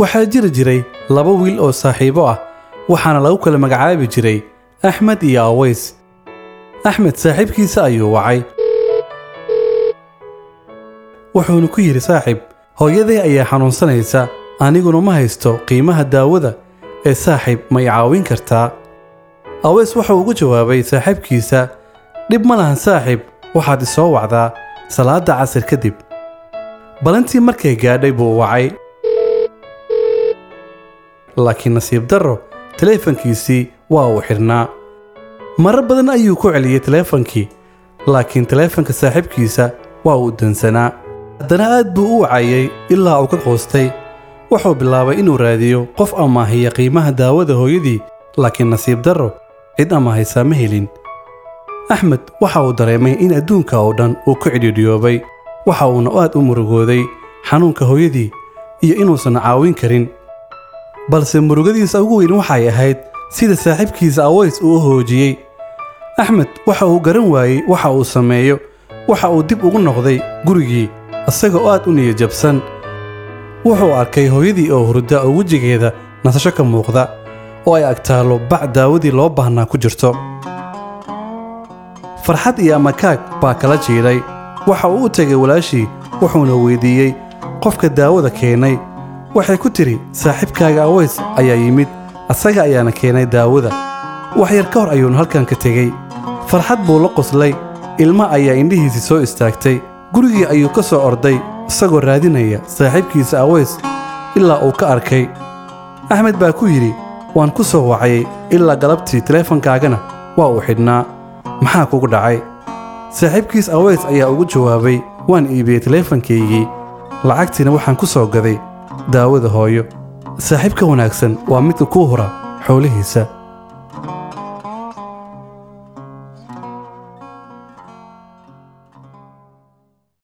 waxaa jiri jiray laba wiil oo saaxiibo ah waxaana lagu kala magacaabi jiray axmed iyo aways axmed saaxiibkiisa ayuu wacay. Wuxuuna ku yidhi saaxiib hooyaday ayaa xanuunsanaysa aniguna ma haysto qiimaha daawada ee saaxiib ma i caawin kartaa. Aweys wuxuu ugu jawaabay saaxiibkiisa dhib ma lahan saaxiib waxaad isoo wacdaa salaadda casir kadib balantii markay gaadhay buu wacay laakiin nasiib darro taleefankiisii waa uu xidhnaa marar badan ayuu ku celiyey taleefankii laakiin taleefanka saaxiibkiisa waa uu dansanaa. Haddana aad buu u wacayey ilaa uu ka qoostay. Wuxuu bilaabay inuu raadiyo qof amaahiya qiimaha daawada hooyadii laakiin nasiib darro cid amaahaysaa ma helin. Axmed waxa uu dareemay in adduunka oo dhan uu ku cidhiidhiyoobay. Waxa uuna aad u murugooday xanuunka hooyadii iyo inuusan caawin karin balse murugadiisa ugu weyn waxay ahayd sida saaxiibkiisa aways uu u hoojiyey. Axmed waxa uu garan waayey waxa uu sameeyo waxa uu dib ugu noqday gurigii isagoo aad u niyajabsan wuxuu arkay hooyadii oo hurda oo wejigeeda nasasho ka muuqda oo ay agtaallo bac daawadii loo baahnaa ku jirto. Farxad iyo amakaag baa kala jiidhay waxa uu u tegay walaashii wuxuuna weyddiiyey qofka daawada keenay waxay ku tidhi saaxiibkaaga aways ayaa yimid asaga ayaana keenay daawada. Wax yar ka hor ayuuna halkan ka tegey. Farxad buu la qoslay ilma ayaa indhihiisii soo istaagtay gurigii ayuu ka soo orday isagoo raadinaya saaxiibkiisa aways ilaa uu ka arkay. Axmed baa ku yidhi waan ku soo wacayay ilaa galabtii taleefankaagana waa uu xidhnaa maxaa kugu dhacay? Saaxiibkiis aways ayaa ugu jawaabay waan iibiyey taleefankaygii lacagtiina waxaan ku soo gaday daawada hooyo. Saaxiibka wanaagsan waa midka kuu hura xoolihiisa